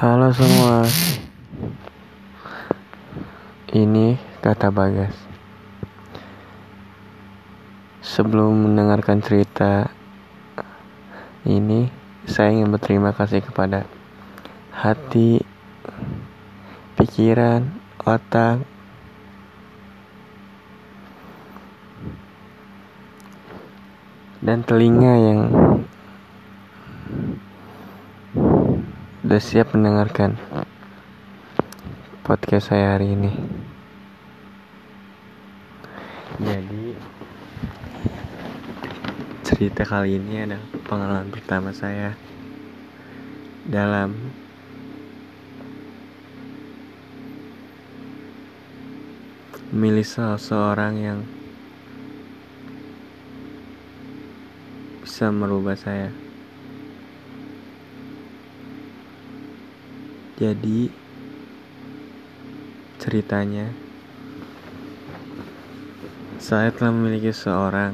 Halo semua. Ini kata Bagas. Sebelum mendengarkan cerita Ini Saya ingin berterima kasih kepada Hati Pikiran Otak Dan telinga yang Udah siap mendengarkan podcast saya hari ini. Jadi cerita kali ini adalah pengalaman pertama saya dalam memilih seseorang yang bisa merubah saya. Jadi ceritanya saya telah memiliki seorang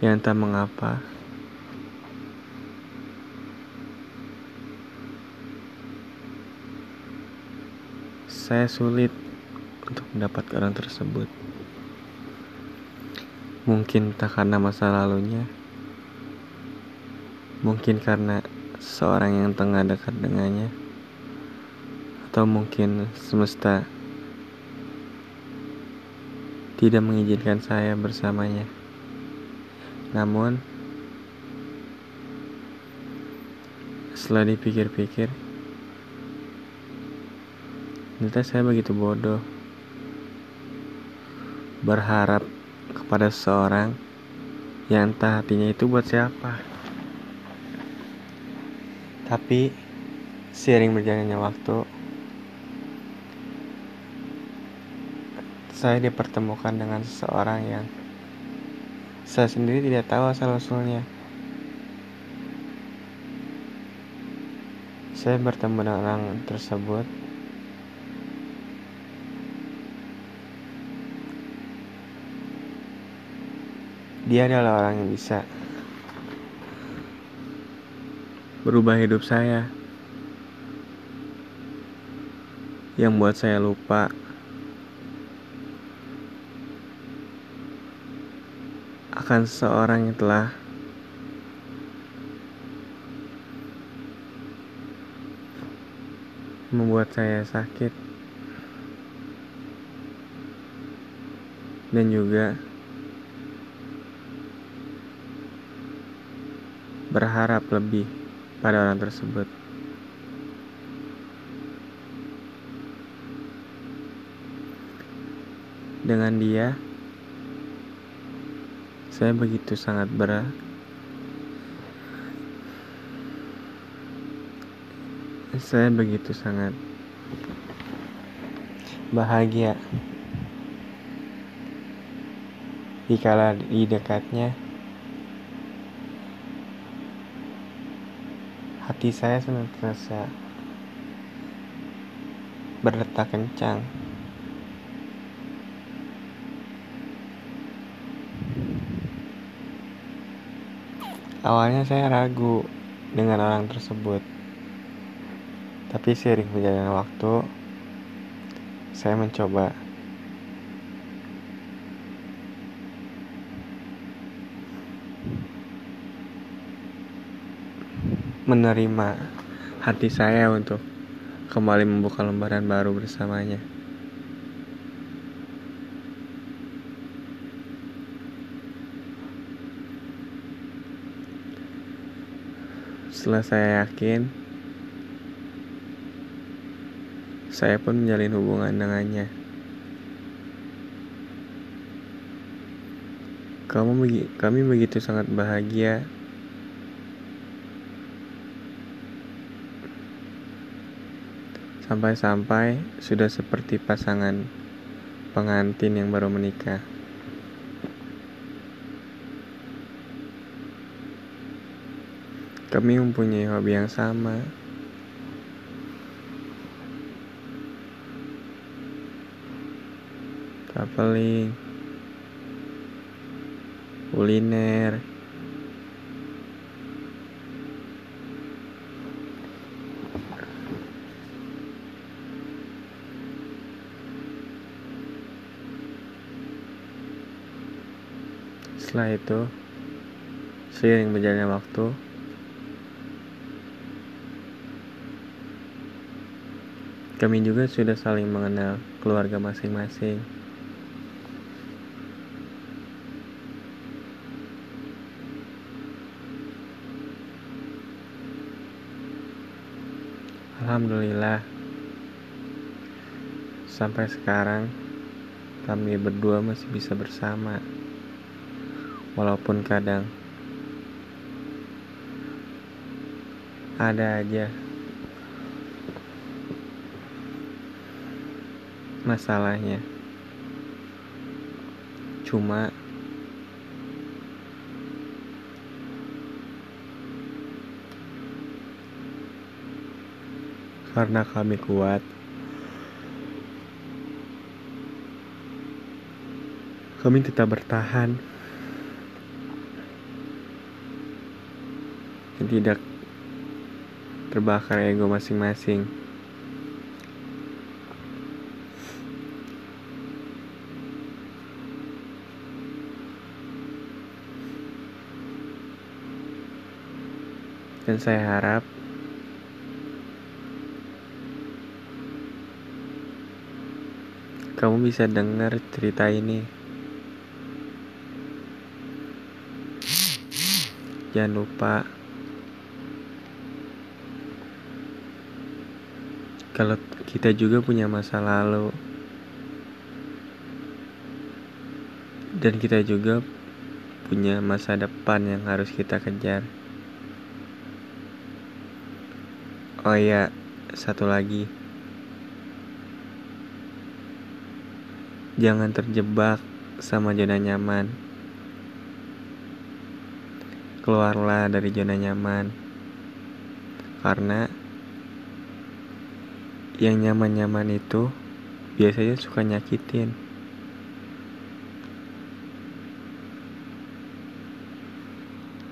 yang tak mengapa saya sulit untuk mendapatkan orang tersebut. Mungkin tak karena masa lalunya, Mungkin karena seorang yang tengah dekat dengannya, atau mungkin semesta tidak mengizinkan saya bersamanya. Namun, setelah dipikir-pikir, ternyata saya begitu bodoh berharap kepada seorang yang entah hatinya itu buat siapa. Tapi seiring berjalannya waktu saya dipertemukan dengan seseorang yang saya sendiri tidak tahu asal usulnya. Saya bertemu dengan orang tersebut Dia adalah orang yang bisa berubah hidup saya. Yang buat saya lupa. Akan seseorang yang telah membuat saya sakit. Dan juga berharap lebih pada orang tersebut. Dengan dia, saya begitu sangat berat. Saya begitu sangat bahagia dikala di dekatnya Hati saya senantiasa berdetak kencang. Awalnya saya ragu dengan orang tersebut. Tapi seiring berjalannya waktu, saya mencoba menerima hati saya untuk kembali membuka lembaran baru bersamanya. Setelah saya yakin, saya pun menjalin hubungan dengannya. Kamu kami begitu sangat bahagia Sampai-sampai sudah seperti pasangan pengantin yang baru menikah. Kami mempunyai hobi yang sama. Traveling, kuliner, setelah itu seiring berjalannya waktu kami juga sudah saling mengenal keluarga masing-masing. Alhamdulillah Sampai sekarang Kami berdua masih bisa bersama Walaupun kadang Ada aja Masalahnya Cuma karena kami kuat. Kami tetap bertahan dan tidak terbakar ego masing-masing. Dan saya harap kamu bisa dengar cerita ini. Jangan lupa kalau kita juga punya masa lalu dan kita juga punya masa depan yang harus kita kejar. Oh iya, satu lagi. Jangan terjebak sama zona nyaman. Keluarlah dari zona nyaman. Karena yang nyaman-nyaman itu biasanya suka nyakitin.